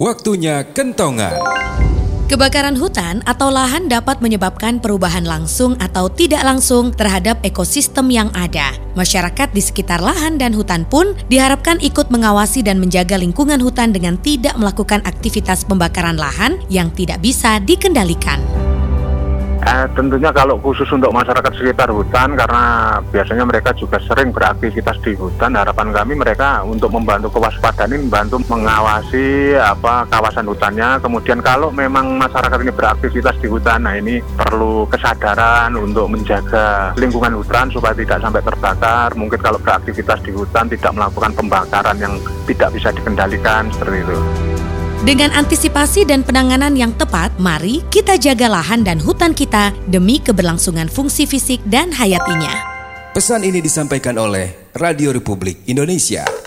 Waktunya kentongan. Kebakaran hutan atau lahan dapat menyebabkan perubahan langsung atau tidak langsung terhadap ekosistem yang ada. Masyarakat di sekitar lahan dan hutan pun diharapkan ikut mengawasi dan menjaga lingkungan hutan dengan tidak melakukan aktivitas pembakaran lahan yang tidak bisa dikendalikan. Eh, tentunya kalau khusus untuk masyarakat sekitar hutan karena biasanya mereka juga sering beraktivitas di hutan harapan kami mereka untuk membantu kewaspadaan ini membantu mengawasi apa kawasan hutannya kemudian kalau memang masyarakat ini beraktivitas di hutan nah ini perlu kesadaran untuk menjaga lingkungan hutan supaya tidak sampai terbakar mungkin kalau beraktivitas di hutan tidak melakukan pembakaran yang tidak bisa dikendalikan seperti itu. Dengan antisipasi dan penanganan yang tepat, mari kita jaga lahan dan hutan kita demi keberlangsungan fungsi fisik dan hayatinya. Pesan ini disampaikan oleh Radio Republik Indonesia.